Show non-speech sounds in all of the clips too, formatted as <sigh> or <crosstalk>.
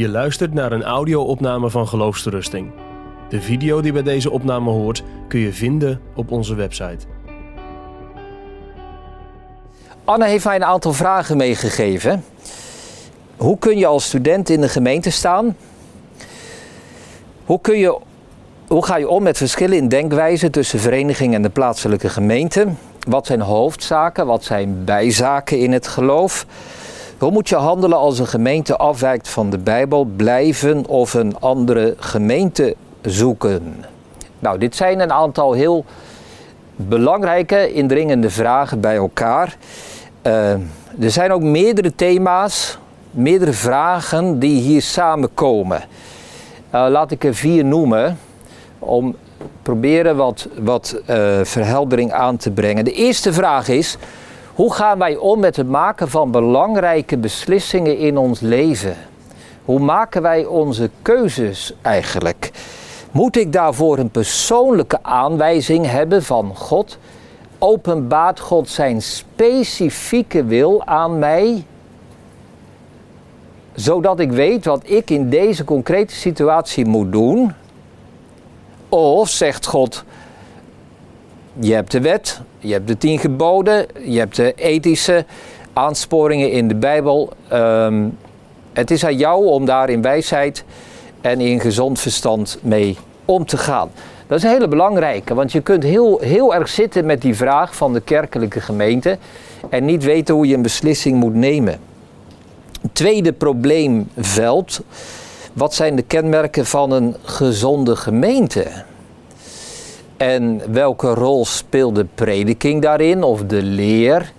Je luistert naar een audio-opname van Geloofsterusting. De video die bij deze opname hoort kun je vinden op onze website. Anne heeft mij een aantal vragen meegegeven. Hoe kun je als student in de gemeente staan? Hoe, kun je, hoe ga je om met verschillen in denkwijze tussen vereniging en de plaatselijke gemeente? Wat zijn hoofdzaken? Wat zijn bijzaken in het geloof? Hoe moet je handelen als een gemeente afwijkt van de Bijbel? Blijven of een andere gemeente zoeken? Nou, dit zijn een aantal heel belangrijke, indringende vragen bij elkaar. Uh, er zijn ook meerdere thema's, meerdere vragen die hier samenkomen. Uh, laat ik er vier noemen om proberen wat, wat uh, verheldering aan te brengen. De eerste vraag is: hoe gaan wij om met het maken van belangrijke beslissingen in ons leven? Hoe maken wij onze keuzes eigenlijk? Moet ik daarvoor een persoonlijke aanwijzing hebben van God? Openbaart God zijn specifieke wil aan mij? Zodat ik weet wat ik in deze concrete situatie moet doen? Of zegt God, je hebt de wet, je hebt de tien geboden, je hebt de ethische aansporingen in de Bijbel. Um, het is aan jou om daar in wijsheid en in gezond verstand mee om te gaan. Dat is een hele belangrijke, want je kunt heel, heel erg zitten met die vraag van de kerkelijke gemeente en niet weten hoe je een beslissing moet nemen. Tweede probleemveld. Wat zijn de kenmerken van een gezonde gemeente? En welke rol speelt de prediking daarin of de leer?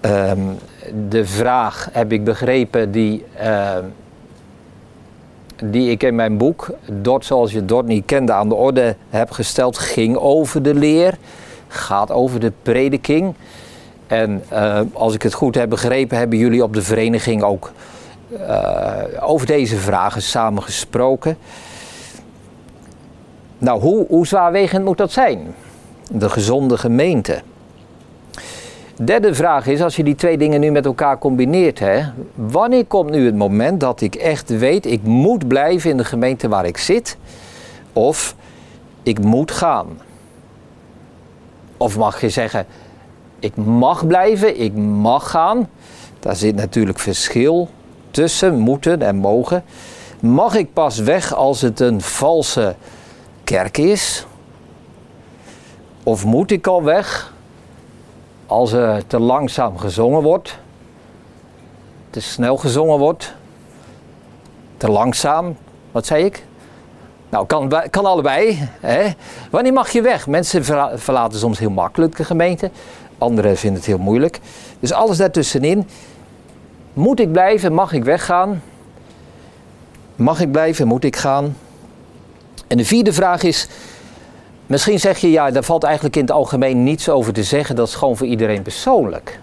Um, de vraag, heb ik begrepen, die, uh, die ik in mijn boek, Dort zoals je Dort niet kende, aan de orde heb gesteld, ging over de leer, gaat over de prediking. En uh, als ik het goed heb begrepen, hebben jullie op de vereniging ook uh, over deze vragen samen gesproken. Nou, hoe, zwaarwegend moet dat zijn? De gezonde gemeente. Derde vraag is, als je die twee dingen nu met elkaar combineert, hè, wanneer komt nu het moment dat ik echt weet, ik moet blijven in de gemeente waar ik zit, of ik moet gaan? Of mag je zeggen, ik mag blijven, ik mag gaan. Daar zit natuurlijk verschil tussen moeten en mogen. Mag ik pas weg als het een valse kerk is? Of moet ik al weg als er te langzaam gezongen wordt, te snel gezongen wordt, te langzaam, wat zei ik? Nou, kan, kan allebei. Hè? Wanneer mag je weg? Mensen verlaten soms heel makkelijk de gemeente, anderen vinden het heel moeilijk. Dus alles daartussenin. Moet ik blijven? Mag ik weggaan? Mag ik blijven? Moet ik gaan? En de vierde vraag is, misschien zeg je ja, daar valt eigenlijk in het algemeen niets over te zeggen, dat is gewoon voor iedereen persoonlijk.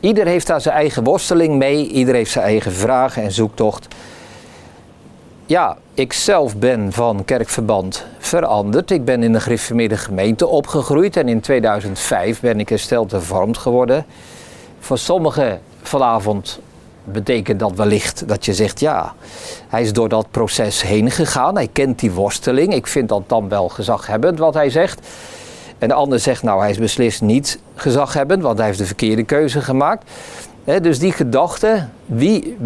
Ieder heeft daar zijn eigen worsteling mee, ieder heeft zijn eigen vragen en zoektocht. Ja, ik zelf ben van kerkverband veranderd. Ik ben in de gereformeerde gemeente opgegroeid en in 2005 ben ik hersteld hervormd geworden. Voor sommigen vanavond betekent dat wellicht dat je zegt, ja, hij is door dat proces heen gegaan, hij kent die worsteling, ik vind dat dan wel gezaghebbend wat hij zegt. En de ander zegt, nou, hij is beslist niet gezaghebbend, want hij heeft de verkeerde keuze gemaakt. dus die gedachte, wie,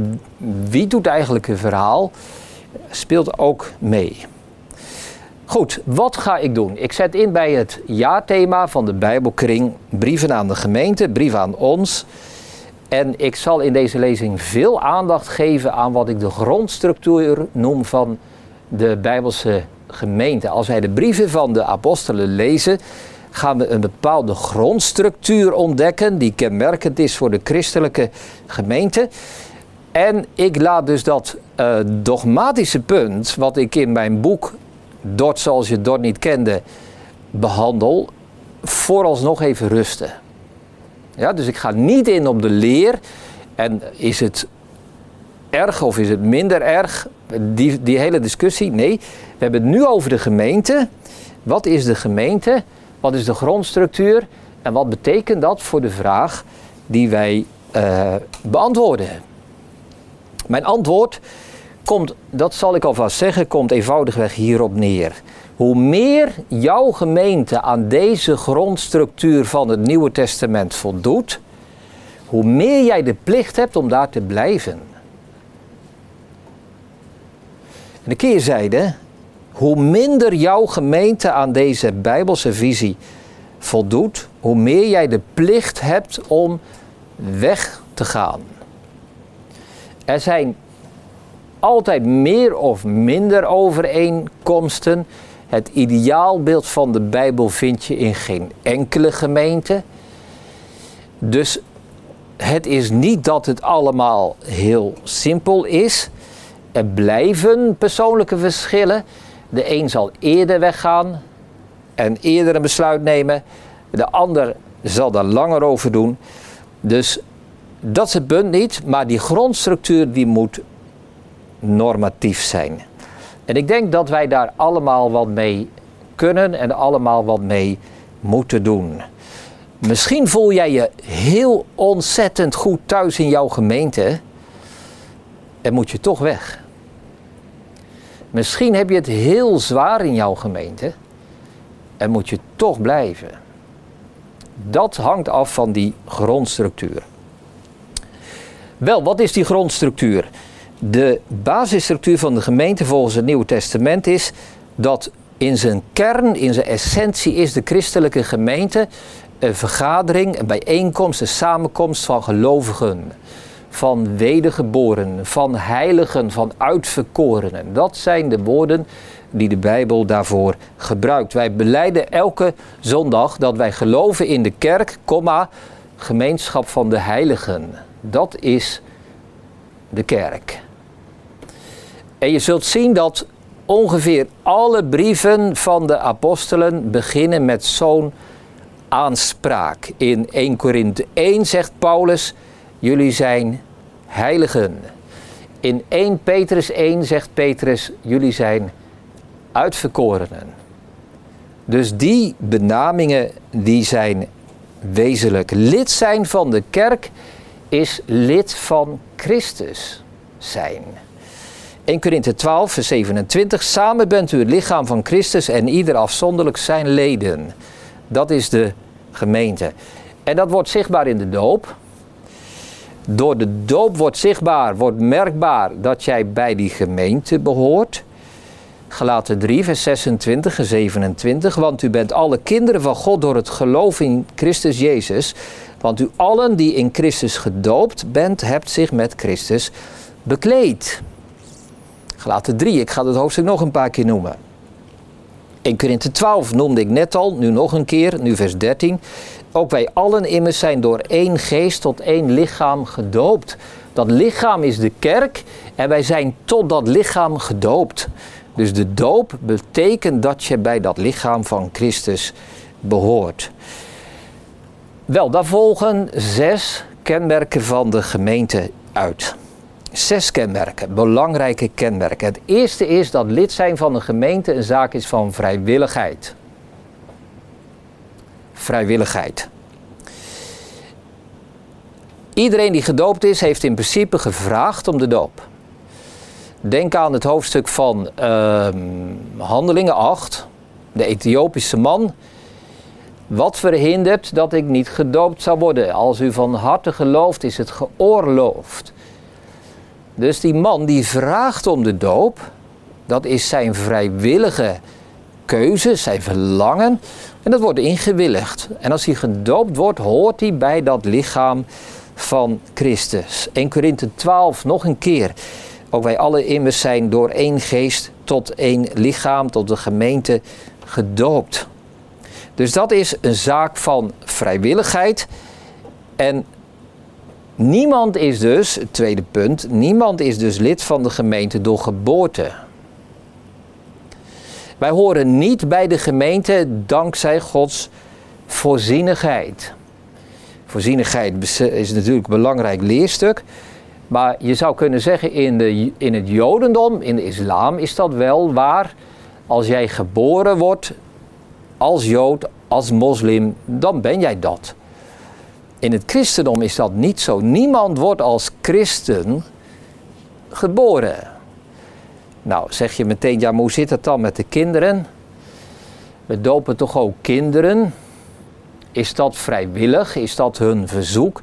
wie doet eigenlijk een verhaal, speelt ook mee. Goed, wat ga ik doen? Ik zet in bij het jaarthema van de Bijbelkring, brieven aan de gemeente, brieven aan ons. En ik zal in deze lezing veel aandacht geven aan wat ik de grondstructuur noem van de Bijbelse gemeente. Als wij de brieven van de apostelen lezen, gaan we een bepaalde grondstructuur ontdekken die kenmerkend is voor de christelijke gemeente. En ik laat dus dat uh, dogmatische punt, wat ik in mijn boek Dort zoals je Dort niet kende, behandel, vooralsnog even rusten. Ja, dus ik ga niet in op de leer. En is het erg of is het minder erg? Die, die hele discussie. Nee, we hebben het nu over de gemeente. Wat is de gemeente? Wat is de grondstructuur? En wat betekent dat voor de vraag die wij uh, beantwoorden? Mijn antwoord komt, dat zal ik alvast zeggen, komt eenvoudigweg hierop neer. Hoe meer jouw gemeente aan deze grondstructuur van het Nieuwe Testament voldoet, hoe meer jij de plicht hebt om daar te blijven. En de keerzijde, hoe minder jouw gemeente aan deze Bijbelse visie voldoet, hoe meer jij de plicht hebt om weg te gaan. Er zijn altijd meer of minder overeenkomsten. Het ideaalbeeld van de Bijbel vind je in geen enkele gemeente. Dus het is niet dat het allemaal heel simpel is. Er blijven persoonlijke verschillen. De een zal eerder weggaan en eerder een besluit nemen. De ander zal daar langer over doen. Dus dat is het punt niet, maar die grondstructuur die moet normatief zijn. En ik denk dat wij daar allemaal wat mee kunnen en allemaal wat mee moeten doen. Misschien voel jij je heel ontzettend goed thuis in jouw gemeente en moet je toch weg. Misschien heb je het heel zwaar in jouw gemeente en moet je toch blijven. Dat hangt af van die grondstructuur. Wel, wat is die grondstructuur? De basisstructuur van de gemeente volgens het Nieuwe Testament is dat in zijn kern, in zijn essentie, is de christelijke gemeente een vergadering, een bijeenkomst, een samenkomst van gelovigen, van wedergeborenen, van heiligen, van uitverkorenen. Dat zijn de woorden die de Bijbel daarvoor gebruikt. Wij beleiden elke zondag dat wij geloven in de kerk, komma, gemeenschap van de heiligen. Dat is de kerk. En je zult zien dat ongeveer alle brieven van de apostelen beginnen met zo'n aanspraak. In 1 Korinthe 1 zegt Paulus: Jullie zijn heiligen. In 1 Petrus 1 zegt Petrus: Jullie zijn uitverkorenen. Dus die benamingen die zijn wezenlijk. Lid zijn van de kerk is lid van Christus zijn. 1 Korinthe 12, vers 27. Samen bent u het lichaam van Christus en ieder afzonderlijk zijn leden. Dat is de gemeente. En dat wordt zichtbaar in de doop. Door de doop wordt zichtbaar, wordt merkbaar dat jij bij die gemeente behoort. Gelaten 3, vers 26 en 27. Want u bent alle kinderen van God door het geloof in Christus Jezus. Want u allen die in Christus gedoopt bent, hebt zich met Christus bekleed. Gelaten 3, ik ga het hoofdstuk nog een paar keer noemen. 1 Korinthe 12 noemde ik net al, nu nog een keer, nu vers 13. Ook wij allen immers zijn door één geest tot één lichaam gedoopt. Dat lichaam is de kerk en wij zijn tot dat lichaam gedoopt. Dus de doop betekent dat je bij dat lichaam van Christus behoort. Wel, daar volgen zes kenmerken van de gemeente uit. Zes kenmerken, belangrijke kenmerken. Het eerste is dat lid zijn van een gemeente een zaak is van vrijwilligheid. Vrijwilligheid. Iedereen die gedoopt is, heeft in principe gevraagd om de doop. Denk aan het hoofdstuk van uh, Handelingen 8. De Ethiopische man. Wat verhindert dat ik niet gedoopt zou worden? Als u van harte gelooft, is het geoorloofd. Dus die man die vraagt om de doop, dat is zijn vrijwillige keuze, zijn verlangen. En dat wordt ingewilligd. En als hij gedoopt wordt, hoort hij bij dat lichaam van Christus. 1 Korinthe 12, nog een keer. Ook wij alle immers zijn door één geest tot één lichaam, tot de gemeente gedoopt. Dus dat is een zaak van vrijwilligheid. En niemand is dus, tweede punt, niemand is dus lid van de gemeente door geboorte. Wij horen niet bij de gemeente dankzij Gods voorzienigheid. Voorzienigheid is natuurlijk een belangrijk leerstuk. Maar je zou kunnen zeggen, in, de, in het Jodendom, in de islam, is dat wel waar. Als jij geboren wordt als Jood, als moslim, dan ben jij dat. In het christendom is dat niet zo. Niemand wordt als christen geboren. Nou, zeg je meteen, ja, maar hoe zit het dan met de kinderen? We dopen toch ook kinderen? Is dat vrijwillig? Is dat hun verzoek?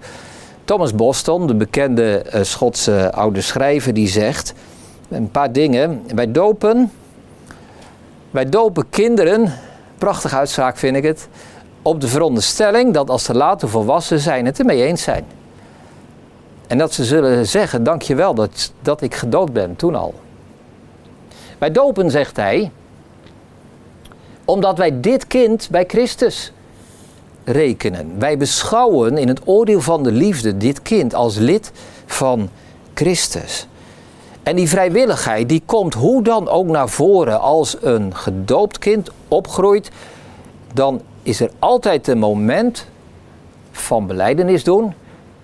Thomas Boston, de bekende uh, Schotse oude schrijver, die zegt een paar dingen. Wij dopen, wij dopen kinderen, prachtige uitspraak vind ik het, op de veronderstelling dat als ze later volwassen zijn het ermee eens zijn. En dat ze zullen zeggen, dankjewel dat, dat ik gedoopt ben, toen al. Wij dopen, zegt hij, omdat wij dit kind bij Christus rekenen. Wij beschouwen in het oordeel van de liefde dit kind als lid van Christus. En die vrijwilligheid die komt hoe dan ook naar voren als een gedoopt kind opgroeit, dan is er altijd een moment van beleidenis doen,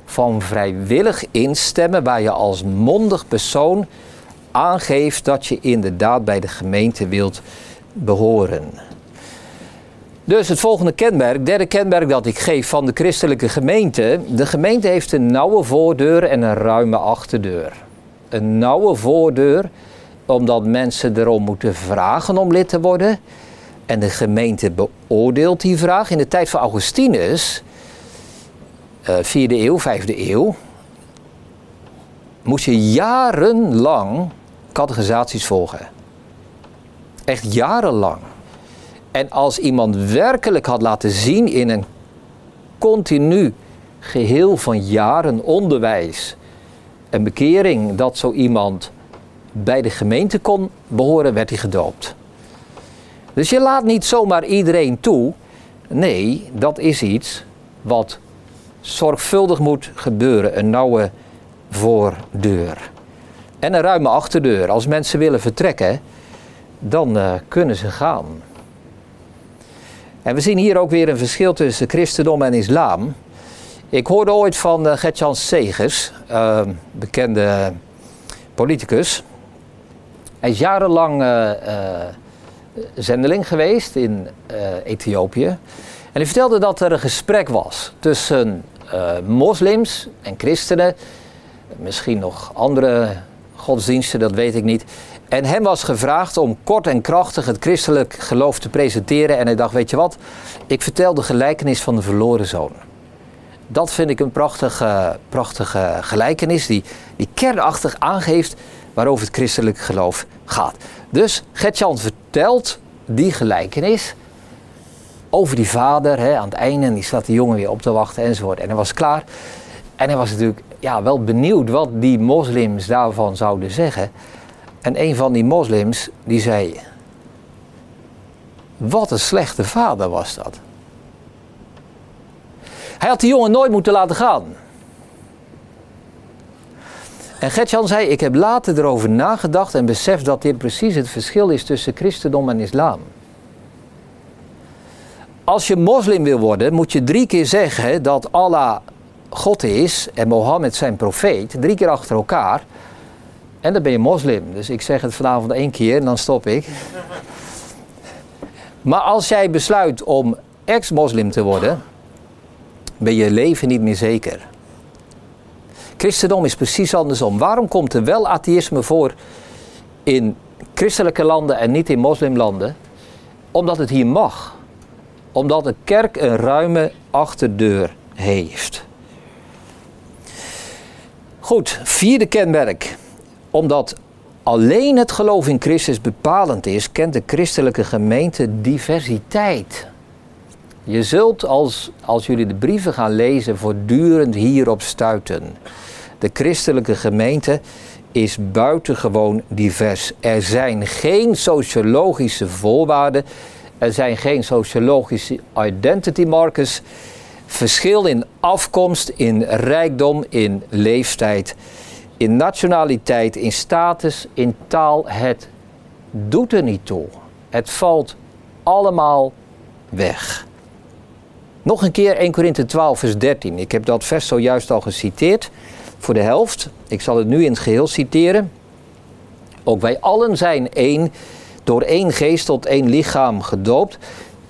van vrijwillig instemmen, waar je als mondig persoon aangeeft dat je inderdaad bij de gemeente wilt behoren. Dus het volgende kenmerk, derde kenmerk dat ik geef van de christelijke gemeente. De gemeente heeft een nauwe voordeur en een ruime achterdeur. Een nauwe voordeur, omdat mensen erom moeten vragen om lid te worden. En de gemeente beoordeelt die vraag. In de tijd van Augustinus, 4e eh, eeuw, 5e eeuw, moest je jarenlang categorisaties volgen. Echt jarenlang. En als iemand werkelijk had laten zien in een continu geheel van jaren onderwijs en bekering dat zo iemand bij de gemeente kon behoren, werd hij gedoopt. Dus je laat niet zomaar iedereen toe. Nee, dat is iets wat zorgvuldig moet gebeuren. Een nauwe voordeur. En een ruime achterdeur. Als mensen willen vertrekken, dan uh, kunnen ze gaan. En we zien hier ook weer een verschil tussen christendom en islam. Ik hoorde ooit van uh, Gertjan Segers, uh, bekende politicus. Hij is jarenlang zendeling geweest in Ethiopië. En hij vertelde dat er een gesprek was tussen moslims en christenen. Misschien nog andere godsdiensten, dat weet ik niet. En hem was gevraagd om kort en krachtig het christelijk geloof te presenteren. En hij dacht, weet je wat, ik vertel de gelijkenis van de verloren zoon. Dat vind ik een prachtige, prachtige gelijkenis die, die kernachtig aangeeft waarover het christelijk geloof gaat. Dus Gertjan vertelt die gelijkenis over die vader hè, aan het einde. En die staat de jongen weer op te wachten enzovoort. En hij was klaar. En hij was natuurlijk ja, wel benieuwd wat die moslims daarvan zouden zeggen. En een van die moslims die zei: Wat een slechte vader was dat. Hij had die jongen nooit moeten laten gaan. En Gertjan zei: Ik heb later erover nagedacht en besef dat dit precies het verschil is tussen christendom en islam. Als je moslim wil worden, moet je drie keer zeggen dat Allah God is en Mohammed zijn profeet, drie keer achter elkaar. En dan ben je moslim. Dus ik zeg het vanavond één keer en dan stop ik. <laughs> Maar als jij besluit om ex-moslim te worden, ben je leven niet meer zeker. Christendom is precies andersom. Waarom komt er wel atheïsme voor in christelijke landen en niet in moslimlanden? Omdat het hier mag. Omdat de kerk een ruime achterdeur heeft. Goed, vierde kenmerk omdat alleen het geloof in Christus bepalend is, kent de christelijke gemeente diversiteit. Je zult als, als jullie de brieven gaan lezen voortdurend hierop stuiten. De christelijke gemeente is buitengewoon divers. Er zijn geen sociologische voorwaarden, er zijn geen sociologische identity markers. Verschil in afkomst, in rijkdom, in leeftijd in nationaliteit, in status, in taal. Het doet er niet toe. Het valt allemaal weg. Nog een keer 1 Korinthe 12, vers 13. Ik heb dat vers zojuist al geciteerd voor de helft. Ik zal het nu in het geheel citeren. Ook wij allen zijn één, door één geest tot één lichaam gedoopt.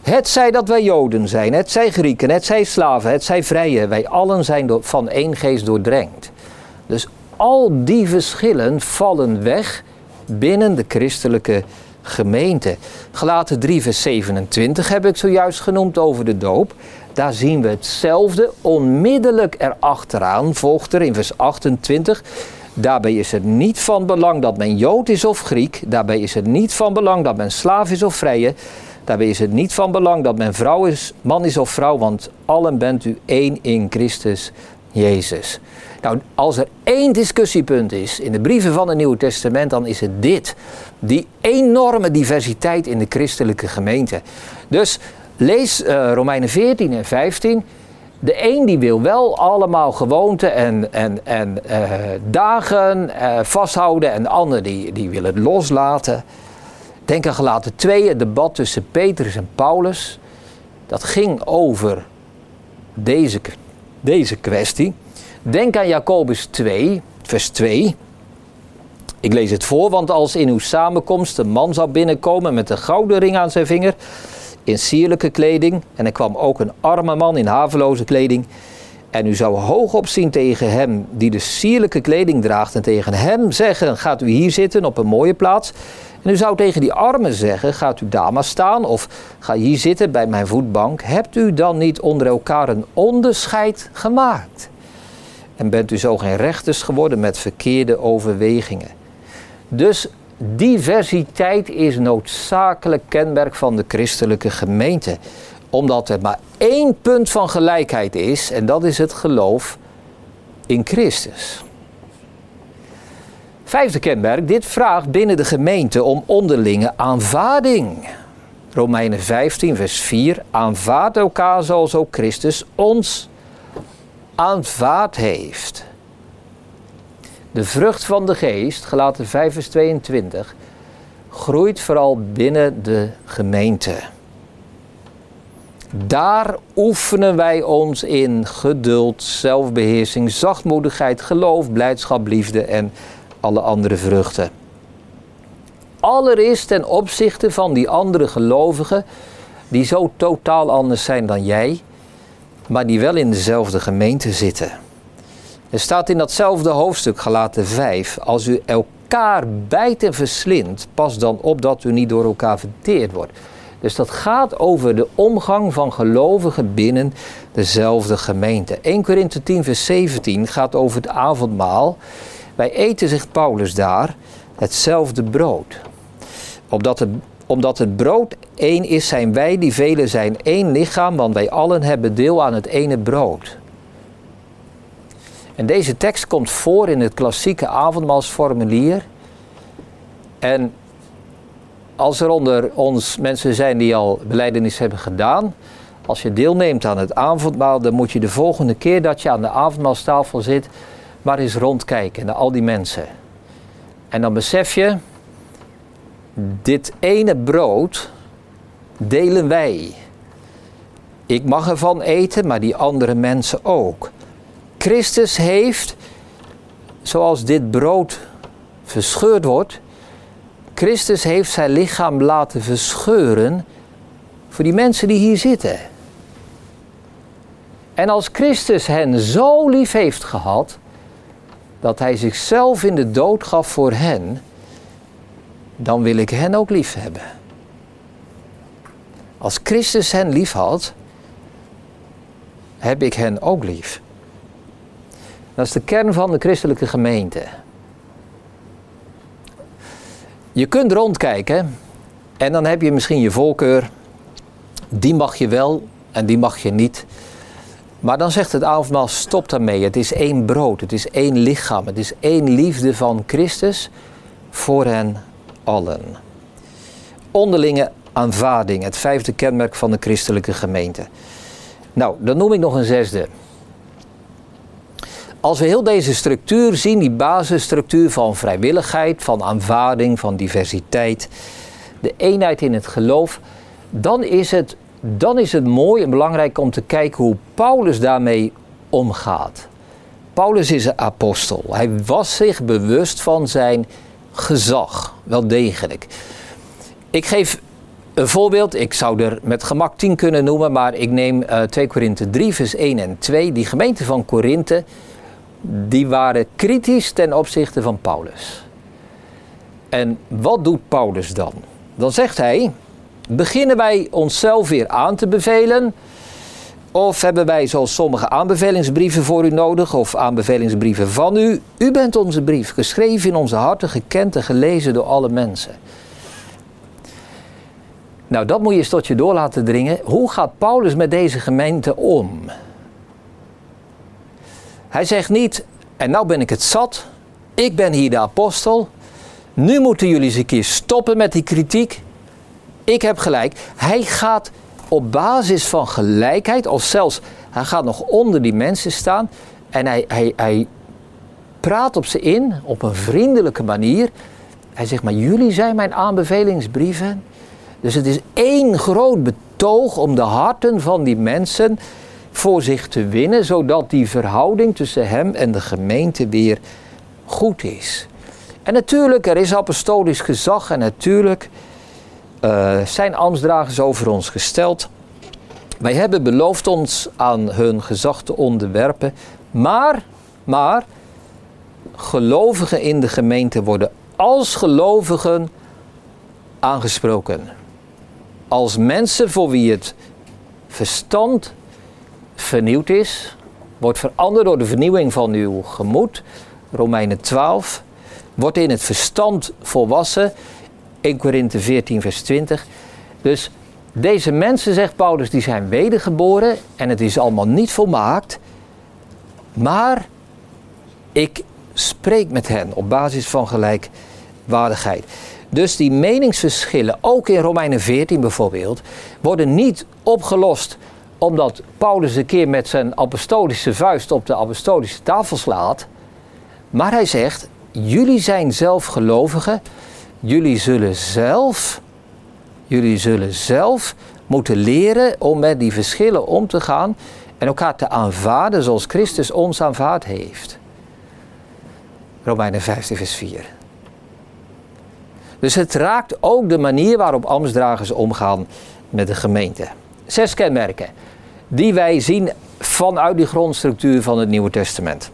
Het zij dat wij Joden zijn, het zij Grieken, het zij slaven, het zij vrije. Wij allen zijn door, van één geest doordrenkt. Dus al die verschillen vallen weg binnen de christelijke gemeente. Gelaten 3 vers 27 heb ik zojuist genoemd over de doop. Daar zien we hetzelfde. Onmiddellijk erachteraan volgt er in vers 28. Daarbij is het niet van belang dat men Jood is of Griek. Daarbij is het niet van belang dat men slaaf is of vrije. Daarbij is het niet van belang dat men vrouw is, man is of vrouw, want allen bent u één in Christus Jezus. Nou, als er één discussiepunt is in de brieven van het Nieuwe Testament, dan is het dit. Die enorme diversiteit in de christelijke gemeente. Dus lees uh, Romeinen 14 en 15. De een die wil wel allemaal gewoonten en, en, en uh, dagen uh, vasthouden en de ander die, die wil het loslaten. Denk aan gelaten 2, het debat tussen Petrus en Paulus. Dat ging over deze, deze kwestie. Denk aan Jacobus 2, vers 2. Ik lees het voor, want als in uw samenkomst een man zou binnenkomen met een gouden ring aan zijn vinger, in sierlijke kleding, en er kwam ook een arme man in haveloze kleding, en u zou hoog opzien tegen hem die de sierlijke kleding draagt, en tegen hem zeggen: Gaat u hier zitten op een mooie plaats? En u zou tegen die armen zeggen: Gaat u daar maar staan, of ga hier zitten bij mijn voetbank? Hebt u dan niet onder elkaar een onderscheid gemaakt? En bent u zo geen rechters geworden met verkeerde overwegingen? Dus diversiteit is noodzakelijk kenmerk van de christelijke gemeente. Omdat er maar één punt van gelijkheid is, en dat is het geloof in Christus. Vijfde kenmerk, dit vraagt binnen de gemeente om onderlinge aanvaarding. Romeinen 15, vers 4. Aanvaard elkaar zoals ook Christus ons aanvaard heeft. De vrucht van de geest, gelaten 5 vers 22, groeit vooral binnen de gemeente. Daar oefenen wij ons in geduld, zelfbeheersing, zachtmoedigheid, geloof, blijdschap, liefde en alle andere vruchten. Allereerst ten opzichte van die andere gelovigen, die zo totaal anders zijn dan jij, maar die wel in dezelfde gemeente zitten. Er staat in datzelfde hoofdstuk, gelaten 5, als u elkaar bijt en verslindt, pas dan op dat u niet door elkaar verteerd wordt. Dus dat gaat over de omgang van gelovigen binnen dezelfde gemeente. 1 Korinthe 10, vers 17 gaat over het avondmaal. Wij eten, zegt Paulus daar, hetzelfde brood. Opdat het, omdat het brood één is, zijn wij die velen zijn één lichaam, want wij allen hebben deel aan het ene brood. En deze tekst komt voor in het klassieke avondmaalsformulier. En als er onder ons mensen zijn die al beleidenis hebben gedaan, als je deelneemt aan het avondmaal, dan moet je de volgende keer dat je aan de avondmaalstafel zit, maar eens rondkijken naar al die mensen. En dan besef je, dit ene brood delen wij. Ik mag ervan eten, maar die andere mensen ook. Christus heeft, zoals dit brood verscheurd wordt, Christus heeft zijn lichaam laten verscheuren voor die mensen die hier zitten. En als Christus hen zo lief heeft gehad, dat hij zichzelf in de dood gaf voor hen, dan wil ik hen ook lief hebben. Als Christus hen lief had, heb ik hen ook lief. Dat is de kern van de christelijke gemeente. Je kunt rondkijken en dan heb je misschien je voorkeur. Die mag je wel en die mag je niet. Maar dan zegt het avondmaal, stop daarmee. Het is één brood, het is één lichaam, het is één liefde van Christus voor hen allen. Onderlinge aanvaarding, het vijfde kenmerk van de christelijke gemeente. Nou, dan noem ik nog een zesde. Als we heel deze structuur zien, die basisstructuur van vrijwilligheid, van aanvaarding, van diversiteit, de eenheid in het geloof, dan is het, dan is het mooi en belangrijk om te kijken hoe Paulus daarmee omgaat. Paulus is een apostel. Hij was zich bewust van zijn gezag, wel degelijk. Ik geef een voorbeeld, ik zou er met gemak 10 kunnen noemen, maar ik neem uh, 2 Korinthe 3, vers 1 en 2. Die gemeente van Korinthe die waren kritisch ten opzichte van Paulus. En wat doet Paulus dan? Dan zegt hij: beginnen wij onszelf weer aan te bevelen? Of hebben wij zoals sommige aanbevelingsbrieven voor u nodig of aanbevelingsbrieven van u? U bent onze brief, geschreven in onze harten, gekend en gelezen door alle mensen. Nou, dat moet je eens tot je door laten dringen. Hoe gaat Paulus met deze gemeente om? Hij zegt niet, en nou ben ik het zat, ik ben hier de apostel, nu moeten jullie eens een keer stoppen met die kritiek. Ik heb gelijk. Hij gaat op basis van gelijkheid, of zelfs hij gaat nog onder die mensen staan en hij, hij, hij praat op ze in op een vriendelijke manier. Hij zegt, maar jullie zijn mijn aanbevelingsbrieven. Dus het is één groot betoog om de harten van die mensen voor zich te winnen, zodat die verhouding tussen hem en de gemeente weer goed is. En natuurlijk, er is apostolisch gezag en natuurlijk uh, zijn ambtsdragers over ons gesteld. Wij hebben beloofd ons aan hun gezag te onderwerpen, maar, maar, gelovigen in de gemeente worden als gelovigen aangesproken. Als mensen voor wie het verstand vernieuwd is, wordt veranderd door de vernieuwing van uw gemoed. Romeinen 12. Wordt in het verstand volwassen. 1 Korinthe 14, vers 20. Dus deze mensen, zegt Paulus, die zijn wedergeboren en het is allemaal niet volmaakt. Maar ik spreek met hen op basis van gelijkwaardigheid. Dus die meningsverschillen, ook in Romeinen 14 bijvoorbeeld, worden niet opgelost omdat Paulus een keer met zijn apostolische vuist op de apostolische tafel slaat. Maar hij zegt, jullie zijn zelf gelovigen, jullie zullen zelf, jullie zullen zelf moeten leren om met die verschillen om te gaan en elkaar te aanvaarden zoals Christus ons aanvaard heeft. Romeinen 15 vers 4. Dus het raakt ook de manier waarop ambtsdragers omgaan met de gemeente. Zes kenmerken die wij zien vanuit die grondstructuur van het Nieuwe Testament.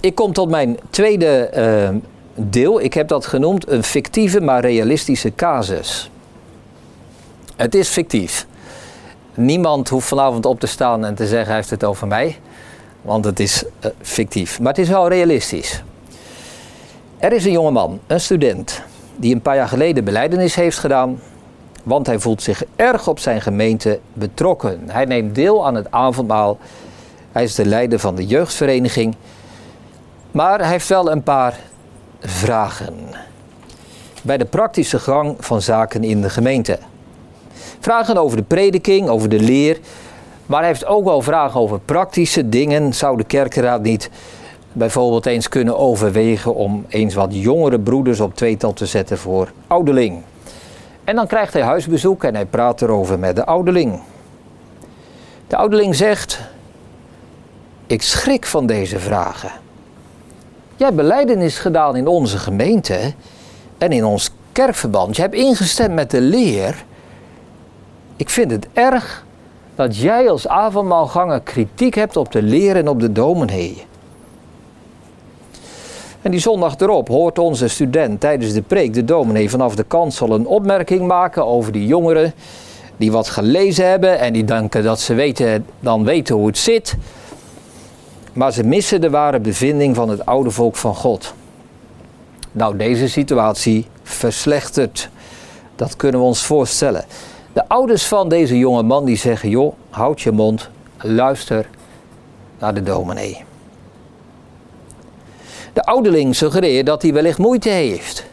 Ik kom tot mijn tweede uh, deel. Ik heb dat genoemd een fictieve maar realistische casus. Het is fictief. Niemand hoeft vanavond op te staan en te zeggen hij heeft het over mij. Want het is uh, fictief. Maar het is wel realistisch. Er is een jongeman, een student, die een paar jaar geleden beleidenis heeft gedaan want hij voelt zich erg op zijn gemeente betrokken. Hij neemt deel aan het avondmaal. Hij is de leider van de jeugdvereniging. Maar hij heeft wel een paar vragen. Bij de praktische gang van zaken in de gemeente. Vragen over de prediking, over de leer. Maar hij heeft ook wel vragen over praktische dingen. Zou de kerkenraad niet bijvoorbeeld eens kunnen overwegen om eens wat jongere broeders op tweetal te zetten voor ouderling? En dan krijgt hij huisbezoek en hij praat erover met de ouderling. De ouderling zegt: Ik schrik van deze vragen. Jij hebt beleidenis gedaan in onze gemeente en in ons kerkverband. Je hebt ingestemd met de leer. Ik vind het erg dat jij als avondmaalganger kritiek hebt op de leer en op de dominee. En die zondag erop hoort onze student tijdens de preek, de dominee, vanaf de kansel een opmerking maken over die jongeren die wat gelezen hebben en die denken dat ze weten, dan weten hoe het zit. Maar ze missen de ware bevinding van het oude volk van God. Nou, deze situatie verslechtert. Dat kunnen we ons voorstellen. De ouders van deze jonge man die zeggen: joh, houd je mond, luister naar de dominee. De ouderling suggereert dat hij wellicht moeite heeft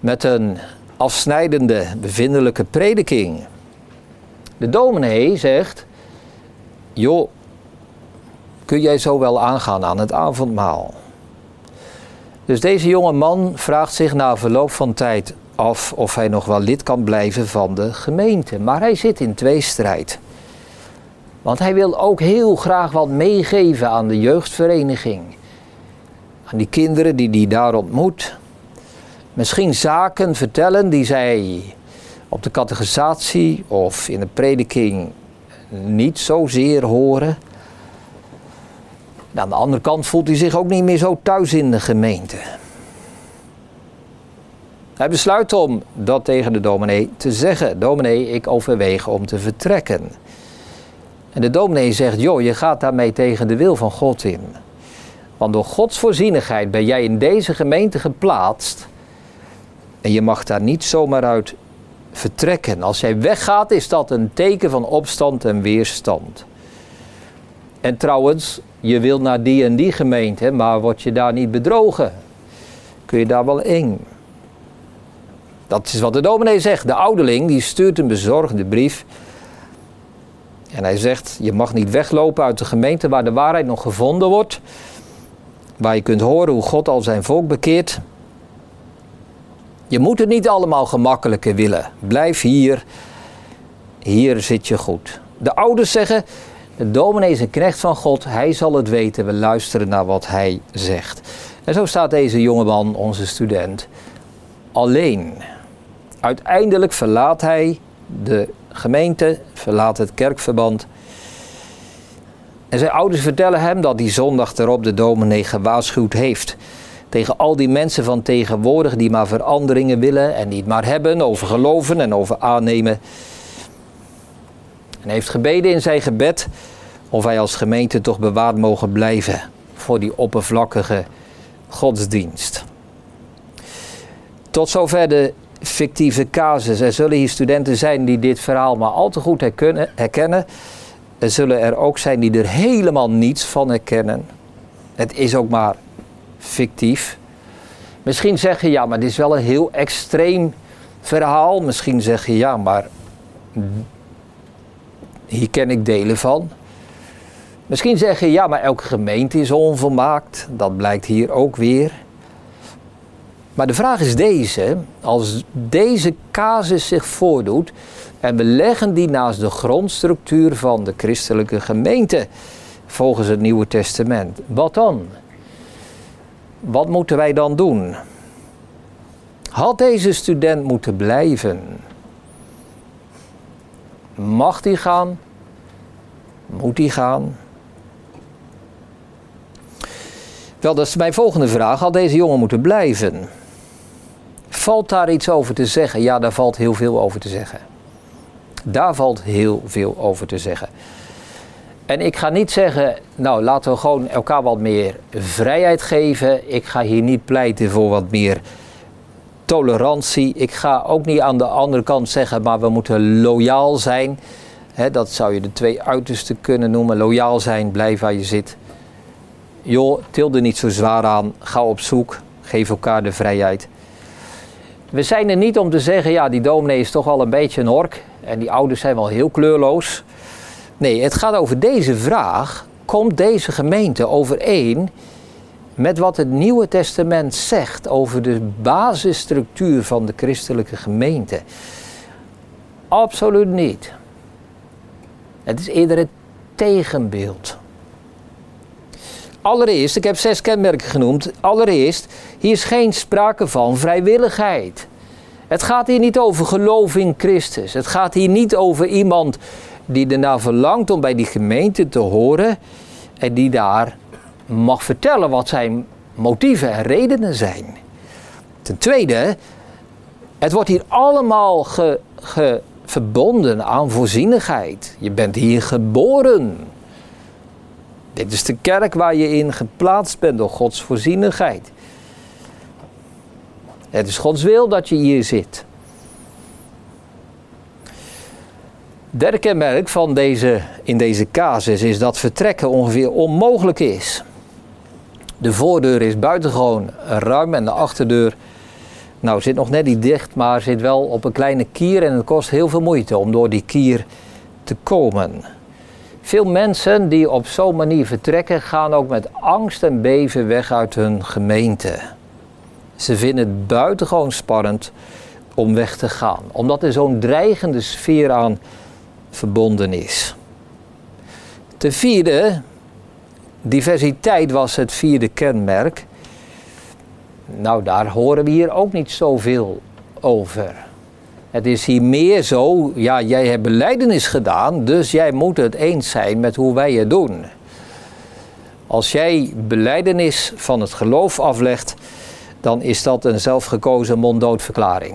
met een afsnijdende, bevindelijke prediking. De dominee zegt: Joh, kun jij zo wel aangaan aan het avondmaal? Dus deze jonge man vraagt zich na verloop van tijd af of hij nog wel lid kan blijven van de gemeente. Maar hij zit in tweestrijd. Want hij wil ook heel graag wat meegeven aan de jeugdvereniging aan die kinderen die hij daar ontmoet. Misschien zaken vertellen die zij op de catechisatie of in de prediking niet zozeer horen. aan de andere kant voelt hij zich ook niet meer zo thuis in de gemeente. Hij besluit om dat tegen de dominee te zeggen. Dominee, ik overweeg om te vertrekken. En de dominee zegt, joh, je gaat daarmee tegen de wil van God in. Want door Gods voorzienigheid ben jij in deze gemeente geplaatst. En je mag daar niet zomaar uit vertrekken. Als jij weggaat, is dat een teken van opstand en weerstand. En trouwens, je wilt naar die en die gemeente, maar word je daar niet bedrogen? Kun je daar wel eng? Dat is wat de dominee zegt. De ouderling die stuurt een bezorgde brief. En hij zegt: Je mag niet weglopen uit de gemeente waar de waarheid nog gevonden wordt. Waar je kunt horen hoe God al zijn volk bekeert. Je moet het niet allemaal gemakkelijker willen. Blijf hier. Hier zit je goed. De ouders zeggen: De dominee is een knecht van God. Hij zal het weten. We luisteren naar wat hij zegt. En zo staat deze jongeman, onze student, alleen. Uiteindelijk verlaat hij de gemeente, verlaat het kerkverband. Zijn ouders vertellen hem dat die zondag erop de dominee gewaarschuwd heeft. Tegen al die mensen van tegenwoordig die maar veranderingen willen en niet maar hebben over geloven en over aannemen. En heeft gebeden in zijn gebed of wij als gemeente toch bewaard mogen blijven voor die oppervlakkige godsdienst. Tot zover de fictieve casus. Er zullen hier studenten zijn die dit verhaal maar al te goed herkennen. Er zullen er ook zijn die er helemaal niets van herkennen. Het is ook maar fictief. Misschien zeg je ja, maar dit is wel een heel extreem verhaal. Misschien zeg je ja, maar hier ken ik delen van. Misschien zeg je ja, maar elke gemeente is onvolmaakt. Dat blijkt hier ook weer. Maar de vraag is deze: als deze casus zich voordoet en we leggen die naast de grondstructuur van de christelijke gemeente volgens het Nieuwe Testament, wat dan? Wat moeten wij dan doen? Had deze student moeten blijven? Mag die gaan? Moet die gaan? Wel, dat is mijn volgende vraag. Had deze jongen moeten blijven? Valt daar iets over te zeggen? Ja, daar valt heel veel over te zeggen. Daar valt heel veel over te zeggen. En ik ga niet zeggen, nou laten we gewoon elkaar wat meer vrijheid geven. Ik ga hier niet pleiten voor wat meer tolerantie. Ik ga ook niet aan de andere kant zeggen, maar we moeten loyaal zijn. dat zou je de twee uitersten kunnen noemen. Loyaal zijn, blijf waar je zit. Joh, til er niet zo zwaar aan. Ga op zoek. Geef elkaar de vrijheid. We zijn er niet om te zeggen, ja, die dominee is toch al een beetje een hork en die ouders zijn wel heel kleurloos. Nee, het gaat over deze vraag. Komt deze gemeente overeen met wat het Nieuwe Testament zegt over de basisstructuur van de christelijke gemeente? Absoluut niet. Het is eerder het tegenbeeld. Allereerst, ik heb zes kenmerken genoemd. Allereerst, hier is geen sprake van vrijwilligheid. Het gaat hier niet over geloof in Christus. Het gaat hier niet over iemand die ernaar verlangt om bij die gemeente te horen en die daar mag vertellen wat zijn motieven en redenen zijn. Ten tweede, het wordt hier allemaal verbonden aan voorzienigheid. Je bent hier geboren. Dit is de kerk waar je in geplaatst bent door Gods voorzienigheid. Het is Gods wil dat je hier zit. Derde kenmerk van deze, in deze casus is dat vertrekken ongeveer onmogelijk is. De voordeur is buitengewoon ruim en de achterdeur nou, zit nog net niet dicht, maar zit wel op een kleine kier en het kost heel veel moeite om door die kier te komen. Veel mensen die op zo'n manier vertrekken, gaan ook met angst en beven weg uit hun gemeente. Ze vinden het buitengewoon spannend om weg te gaan, omdat er zo'n dreigende sfeer aan verbonden is. Ten vierde, diversiteit was het vierde kenmerk. Nou, daar horen we hier ook niet zoveel over. Het is hier meer zo, ja, jij hebt beleidenis gedaan, dus jij moet het eens zijn met hoe wij het doen. Als jij beleidenis van het geloof aflegt, dan is dat een zelfgekozen monddoodverklaring.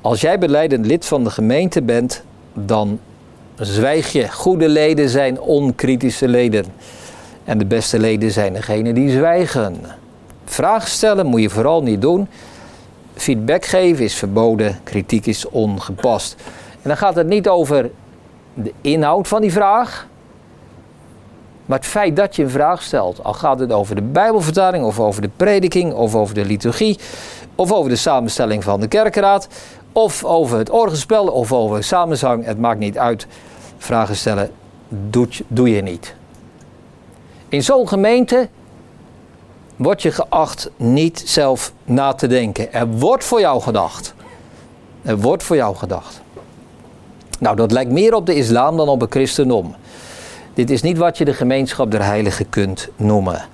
Als jij beleidend lid van de gemeente bent, dan zwijg je. Goede leden zijn onkritische leden. En de beste leden zijn degene die zwijgen. Vragen stellen moet je vooral niet doen. Feedback geven is verboden, kritiek is ongepast. En dan gaat het niet over de inhoud van die vraag, maar het feit dat je een vraag stelt, al gaat het over de Bijbelvertaling of over de prediking of over de liturgie of over de samenstelling van de kerkraad of over het orgelspel of over samenzang, het maakt niet uit. Vragen stellen doet, doe je niet. In zo'n gemeente word je geacht niet zelf na te denken. Er wordt voor jou gedacht. Er wordt voor jou gedacht. Nou, dat lijkt meer op de islam dan op het christendom. Dit is niet wat je de gemeenschap der heiligen kunt noemen.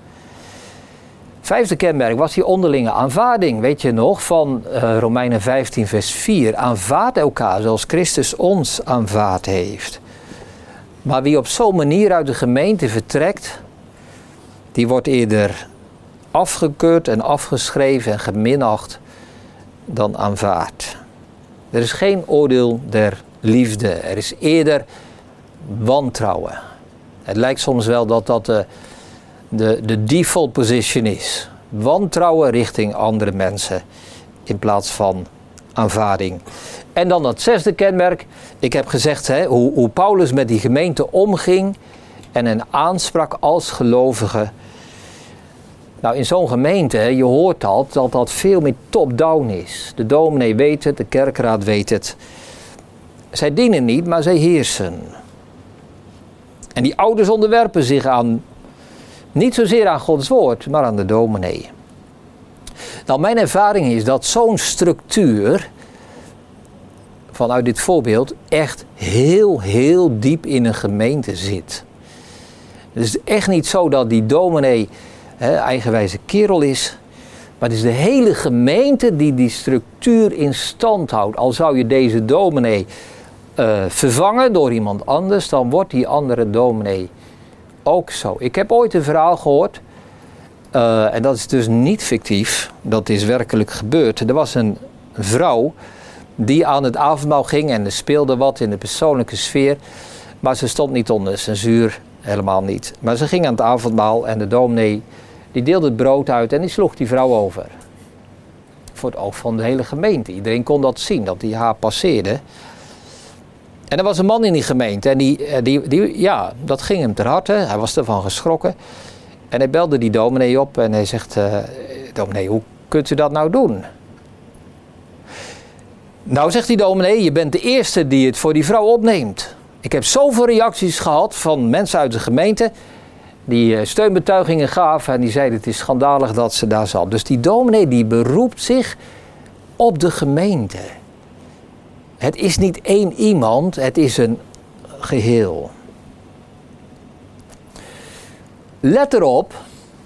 Vijfde kenmerk was die onderlinge aanvaarding. Weet je nog van uh, Romeinen 15, vers 4. Aanvaard elkaar zoals Christus ons aanvaard heeft. Maar wie op zo'n manier uit de gemeente vertrekt, die wordt eerder afgekeurd en afgeschreven en geminacht dan aanvaard. Er is geen oordeel der liefde. Er is eerder wantrouwen. Het lijkt soms wel dat dat de, de, de default position is. Wantrouwen richting andere mensen in plaats van aanvaarding. En dan dat zesde kenmerk. Ik heb gezegd hè, hoe, hoe Paulus met die gemeente omging en hen aansprak als gelovige. Nou, in zo'n gemeente, je hoort dat, dat dat veel meer top-down is. De dominee weet het, de kerkraad weet het. Zij dienen niet, maar zij heersen. En die ouders onderwerpen zich aan, niet zozeer aan Gods woord, maar aan de dominee. Nou, mijn ervaring is dat zo'n structuur, vanuit dit voorbeeld, echt heel, heel diep in een gemeente zit. Het is echt niet zo dat die dominee eigenwijze kerel is. Maar het is de hele gemeente die die structuur in stand houdt. Al zou je deze dominee uh, vervangen door iemand anders, dan wordt die andere dominee ook zo. Ik heb ooit een verhaal gehoord, uh, en dat is dus niet fictief, dat is werkelijk gebeurd. Er was een vrouw die aan het avondmaal ging en er speelde wat in de persoonlijke sfeer, maar ze stond niet onder censuur, helemaal niet. Maar ze ging aan het avondmaal en de dominee die deelde het brood uit en die sloeg die vrouw over. Voor het oog van de hele gemeente. Iedereen kon dat zien, dat die haar passeerde. En er was een man in die gemeente en die, eh, die, die, ja, dat ging hem ter harte. Hij was ervan geschrokken. En hij belde die dominee op en hij zegt, uh, dominee, hoe kunt u dat nou doen? Nou, zegt die dominee, je bent de eerste die het voor die vrouw opneemt. Ik heb zoveel reacties gehad van mensen uit de gemeente die eh, steunbetuigingen gaven en die zeiden het is schandalig dat ze daar zat. Dus die dominee die beroept zich op de gemeente. Het is niet één iemand, het is een geheel. Let erop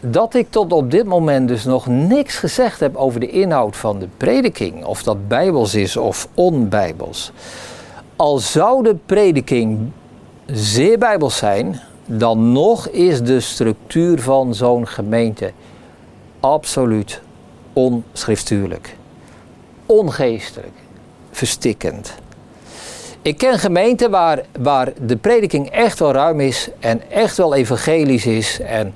dat ik tot op dit moment dus nog niks gezegd heb over de inhoud van de prediking. Of dat bijbels is of onbijbels. Al zou de prediking zeer bijbels zijn, dan nog is de structuur van zo'n gemeente absoluut onschriftuurlijk, ongeestelijk verstikkend. Ik ken gemeenten waar, waar de prediking echt wel ruim is en echt wel evangelisch is en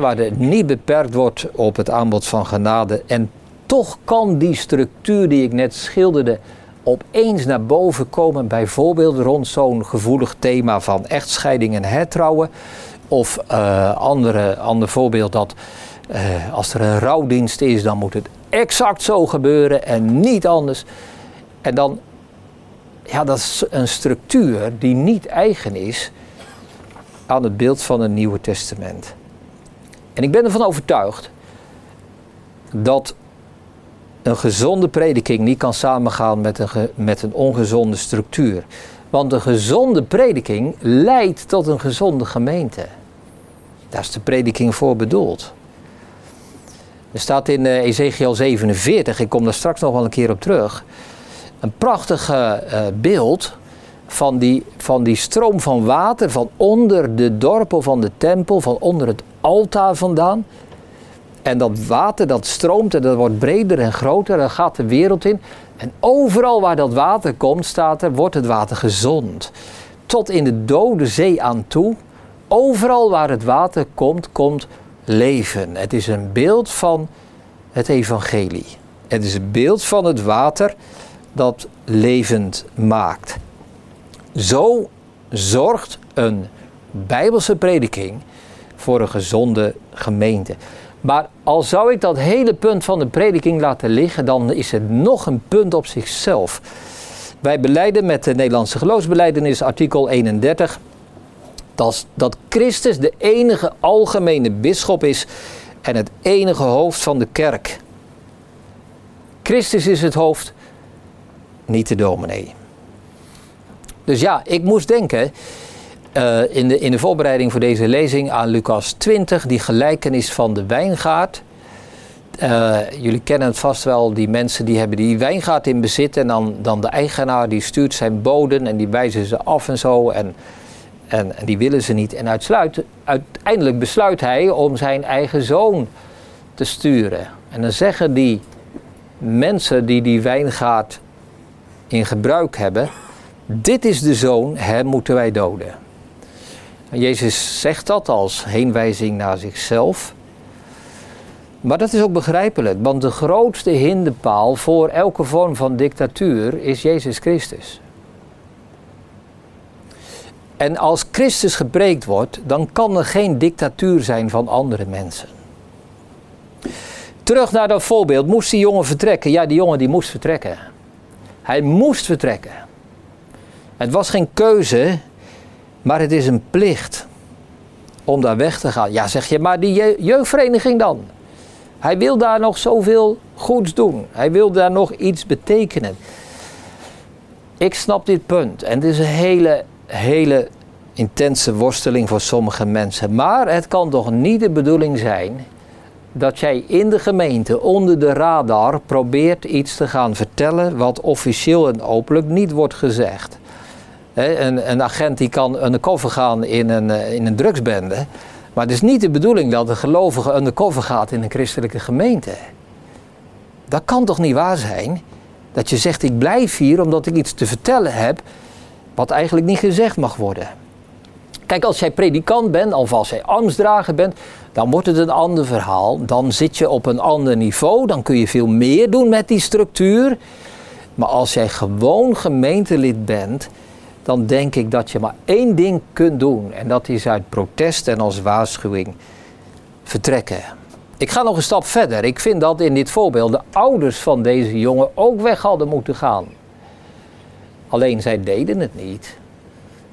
waar het niet beperkt wordt op het aanbod van genade. En toch kan die structuur die ik net schilderde opeens naar boven komen, bijvoorbeeld rond zo'n gevoelig thema van echtscheiding en hertrouwen. Of uh, andere, ander voorbeeld dat uh, als er een rouwdienst is, dan moet het exact zo gebeuren en niet anders. En dan, ja, dat is een structuur die niet eigen is aan het beeld van het Nieuwe Testament. En ik ben ervan overtuigd dat een gezonde prediking niet kan samengaan met een, met een ongezonde structuur. Want een gezonde prediking leidt tot een gezonde gemeente. Daar is de prediking voor bedoeld. Er staat in uh, Ezekiel 47, ik kom daar straks nog wel een keer op terug een prachtig uh, beeld van die, van die stroom van water van onder de dorpel van de tempel, van onder het altaar vandaan. En dat water dat stroomt en dat wordt breder en groter en gaat de wereld in. En overal waar dat water komt, staat er, wordt het water gezond. Tot in de dode zee aan toe. Overal waar het water komt, komt leven. Het is een beeld van het evangelie. Het is een beeld van het water dat levend maakt. Zo zorgt een bijbelse prediking voor een gezonde gemeente. Maar al zou ik dat hele punt van de prediking laten liggen, dan is het nog een punt op zichzelf. Wij beleiden met de Nederlandse geloofsbeleidenis, artikel 31, dat, dat Christus de enige algemene bisschop is en het enige hoofd van de kerk. Christus is het hoofd, niet de dominee. Dus ja, ik moest denken uh, in, de, in de voorbereiding voor deze lezing aan Lucas 20, die gelijkenis van de wijngaard. Uh, jullie kennen het vast wel, die mensen die hebben die wijngaard in bezit en dan, dan de eigenaar die stuurt zijn boden en die wijzen ze af en zo en, en, en die willen ze niet. En uiteindelijk besluit hij om zijn eigen zoon te sturen. En dan zeggen die mensen die die wijngaard in gebruik hebben, dit is de zoon, hem moeten wij doden. En Jezus zegt dat als heenwijzing naar zichzelf. Maar dat is ook begrijpelijk, want de grootste hinderpaal voor elke vorm van dictatuur is Jezus Christus. En als Christus gepreekt wordt, dan kan er geen dictatuur zijn van andere mensen. Terug naar dat voorbeeld, moest die jongen vertrekken? Ja, die jongen die moest vertrekken. Hij moest vertrekken. Het was geen keuze, maar het is een plicht om daar weg te gaan. Ja, zeg je, maar die jeugdvereniging dan? Hij wil daar nog zoveel goeds doen. Hij wil daar nog iets betekenen. Ik snap dit punt. En het is een hele, hele intense worsteling voor sommige mensen. Maar het kan toch niet de bedoeling zijn dat jij in de gemeente onder de radar probeert iets te gaan vertellen wat officieel en openlijk niet wordt gezegd. een, een, agent die kan undercover gaan in een, eh, in een drugsbende. Maar het is niet de bedoeling dat een gelovige undercover gaat in een christelijke gemeente. Dat kan toch niet waar zijn? Dat je zegt ik blijf hier omdat ik iets te vertellen heb wat eigenlijk niet gezegd mag worden. Kijk, als jij predikant bent of als jij ambtsdrager bent, dan wordt het een ander verhaal. Dan zit je op een ander niveau, dan kun je veel meer doen met die structuur. Maar als jij gewoon gemeentelid bent, dan denk ik dat je maar één ding kunt doen. En dat is uit protest en als waarschuwing vertrekken. Ik ga nog een stap verder. Ik vind dat in dit voorbeeld de ouders van deze jongen ook weg hadden moeten gaan. Alleen zij deden het niet.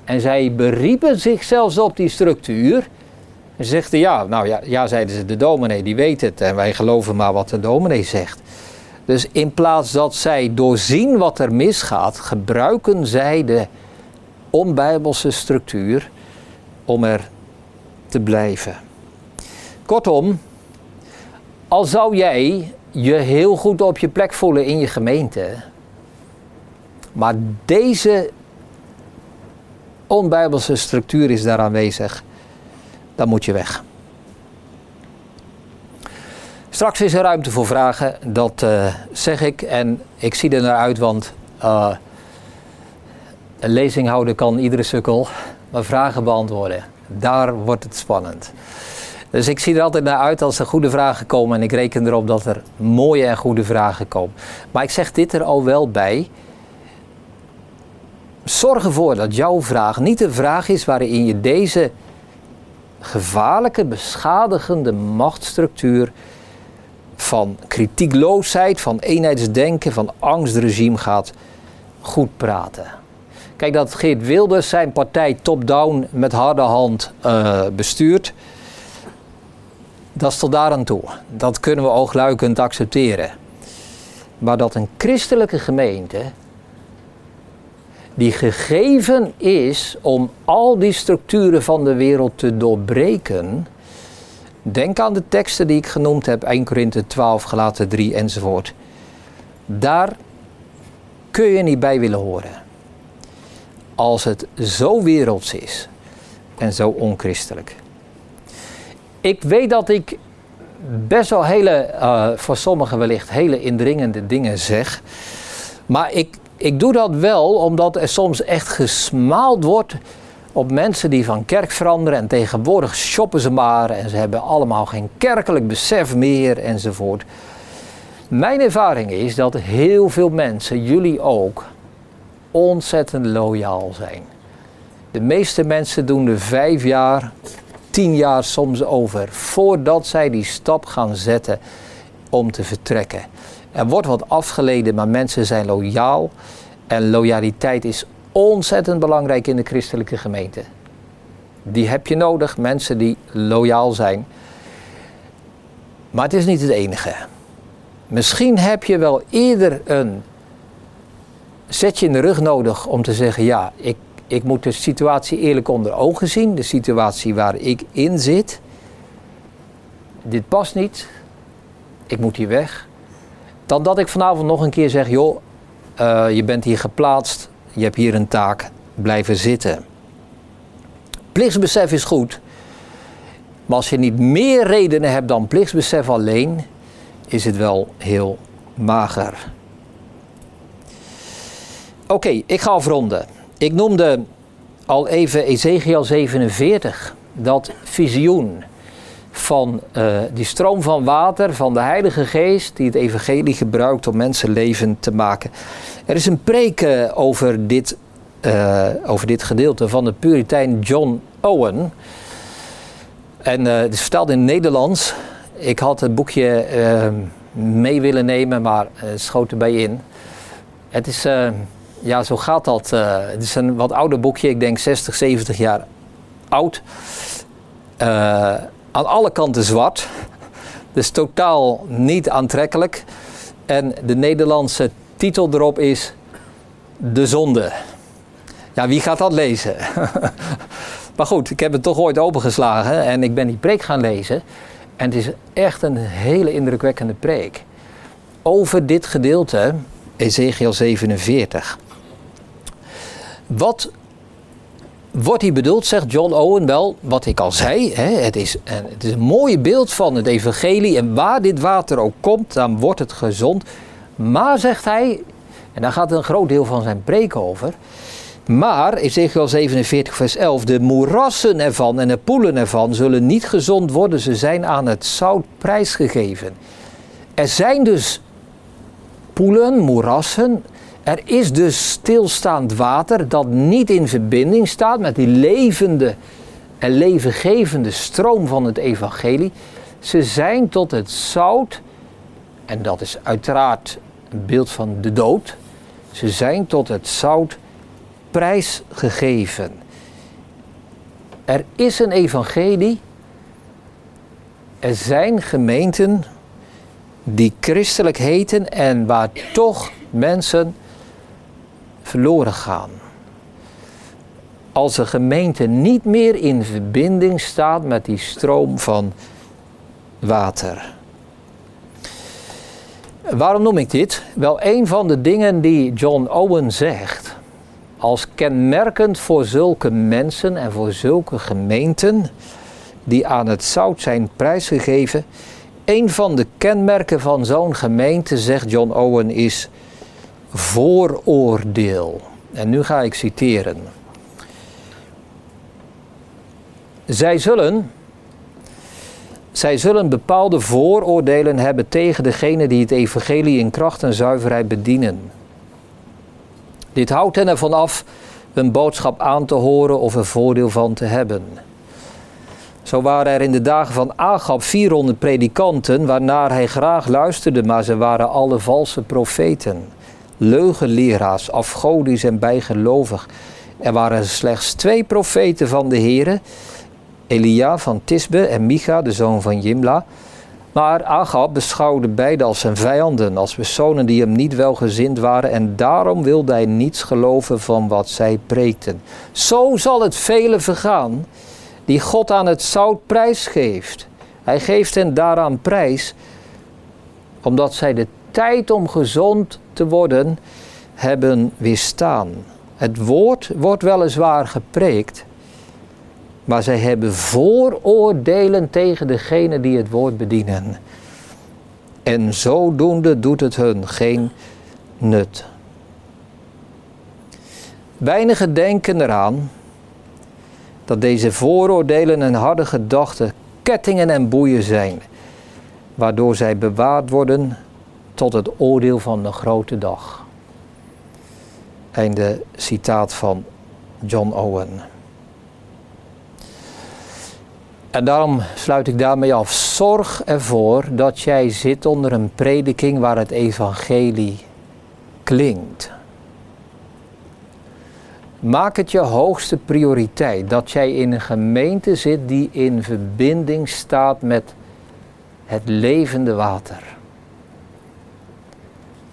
En zij beriepen zich zelfs op die structuur. En ze zegden ja, nou ja, ja, zeiden ze, de dominee die weet het en wij geloven maar wat de dominee zegt. Dus in plaats dat zij doorzien wat er misgaat, gebruiken zij de onbijbelse structuur om er te blijven. Kortom, al zou jij je heel goed op je plek voelen in je gemeente, maar deze onbijbelse structuur is daar aanwezig, dan moet je weg. Straks is er ruimte voor vragen, dat uh, zeg ik. En ik zie er naar uit, want uh, een lezing houden kan iedere sukkel, maar vragen beantwoorden, daar wordt het spannend. Dus ik zie er altijd naar uit als er goede vragen komen en ik reken erop dat er mooie en goede vragen komen. Maar ik zeg dit er al wel bij. Zorg ervoor dat jouw vraag niet de vraag is waarin je deze gevaarlijke, beschadigende machtsstructuur van kritiekloosheid, van eenheidsdenken, van angstregime gaat goed praten. Kijk, dat Geert Wilders zijn partij top-down met harde hand uh, bestuurt, dat is tot daar aan toe. Dat kunnen we oogluikend accepteren. Maar dat een christelijke gemeente die gegeven is om al die structuren van de wereld te doorbreken. Denk aan de teksten die ik genoemd heb, 1 Korinthe 12, Galaten 3 enzovoort. Daar kun je niet bij willen horen. als het zo werelds is en zo onchristelijk. Ik weet dat ik best wel hele, uh, voor sommigen wellicht hele indringende dingen zeg. Maar ik, ik doe dat wel omdat er soms echt gesmaald wordt op mensen die van kerk veranderen. En tegenwoordig shoppen ze maar en ze hebben allemaal geen kerkelijk besef meer enzovoort. Mijn ervaring is dat heel veel mensen, jullie ook, ontzettend loyaal zijn. De meeste mensen doen er vijf jaar, tien jaar soms over voordat zij die stap gaan zetten om te vertrekken. Er wordt wat afgeleden, maar mensen zijn loyaal. En loyaliteit is ontzettend belangrijk in de christelijke gemeente. Die heb je nodig, mensen die loyaal zijn. Maar het is niet het enige. Misschien heb je wel eerder een zetje in de rug nodig om te zeggen: ja, ik, ik moet de situatie eerlijk onder ogen zien, de situatie waar ik in zit. Dit past niet, ik moet hier weg. Dan dat ik vanavond nog een keer zeg: joh, uh, je bent hier geplaatst, je hebt hier een taak, blijven zitten. Plichtsbesef is goed, maar als je niet meer redenen hebt dan plichtsbesef alleen, is het wel heel mager. Oké, ik ga afronden. Ik noemde al even Ezekiel 47, dat visioen van uh, die stroom van water, van de Heilige Geest, die het Evangelie gebruikt om mensen levend te maken. Er is een preek uh, over, dit, uh, over dit gedeelte van de Puritein John Owen. En het is verteld in het Nederlands. Ik had het boekje mee willen nemen, maar schoot erbij in. Het is ja, zo gaat dat. Het is een wat ouder boekje, ik denk 60, 70 jaar oud. Aan alle kanten zwart. Dus totaal niet aantrekkelijk. En de Nederlandse titel erop is De Zonde. Ja, wie gaat dat lezen? <laughs> maar goed, ik heb het toch ooit opengeslagen en ik ben die preek gaan lezen. En het is echt een hele indrukwekkende preek. Over dit gedeelte, Ezekiel 47. Wat wordt hier bedoeld, zegt John Owen wel, wat ik al zei. Hè, het, is, het is een mooi beeld van het evangelie. En waar dit water ook komt, dan wordt het gezond. Maar, zegt hij, en daar gaat een groot deel van zijn preek over. Maar, Ezekiel 47 vers 11, de moerassen ervan en de poelen ervan zullen niet gezond worden. Ze zijn aan het zout prijsgegeven. Er zijn dus poelen, moerassen, er is dus stilstaand water dat niet in verbinding staat met die levende en levengevende stroom van het evangelie. Ze zijn tot het zout, en dat is uiteraard een beeld van de dood, ze zijn tot het zout prijsgegeven. Er is een evangelie, er zijn gemeenten die christelijk heten en waar toch mensen verloren gaan. Als een gemeente niet meer in verbinding staat met die stroom van water. Waarom noem ik dit? Wel, een van de dingen die John Owen zegt, als kenmerkend voor zulke mensen en voor zulke gemeenten die aan het zout zijn prijsgegeven, een van de kenmerken van zo'n gemeente, zegt John Owen, is vooroordeel. En nu ga ik citeren. Zij zullen, zij zullen bepaalde vooroordelen hebben tegen degene die het evangelie in kracht en zuiverheid bedienen. Dit houdt hen ervan af een boodschap aan te horen of er voordeel van te hebben. Zo waren er in de dagen van Agab 400 predikanten, waarnaar hij graag luisterde, maar ze waren alle valse profeten leugenleraars, afgodisch en bijgelovig. Er waren slechts twee profeten van de Here, Elia van Tisbe en Micha, de zoon van Jimla. Maar Agab beschouwde beide als zijn vijanden, als personen die hem niet welgezind waren en daarom wilde hij niets geloven van wat zij preekten. Zo zal het vele vergaan die God aan het zout prijs geeft. Hij geeft hen daaraan prijs omdat zij de tijd om gezond te worden hebben weerstaan. Het woord wordt weliswaar gepreekt, maar zij hebben vooroordelen tegen degene die het woord bedienen. En zodoende doet het hun geen nut. Weinigen denken eraan dat deze vooroordelen en harde gedachten kettingen en boeien zijn, waardoor zij bewaard worden tot het oordeel van de grote dag. Einde citaat van John Owen. En daarom sluit ik daarmee af. Zorg ervoor dat jij zit onder een prediking waar het evangelie klinkt. Maak het je hoogste prioriteit dat jij in een gemeente zit die in verbinding staat met het levende water.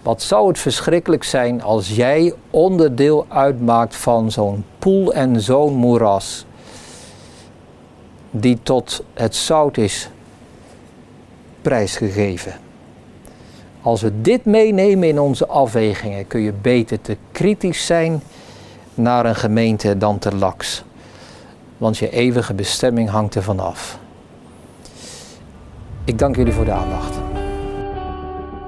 Wat zou het verschrikkelijk zijn als jij onderdeel uitmaakt van zo'n poel en zo'n moeras, die tot het zout is prijsgegeven. Als we dit meenemen in onze afwegingen, kun je beter te kritisch zijn naar een gemeente dan te laks. Want je eeuwige bestemming hangt ervan af. Ik dank jullie voor de aandacht.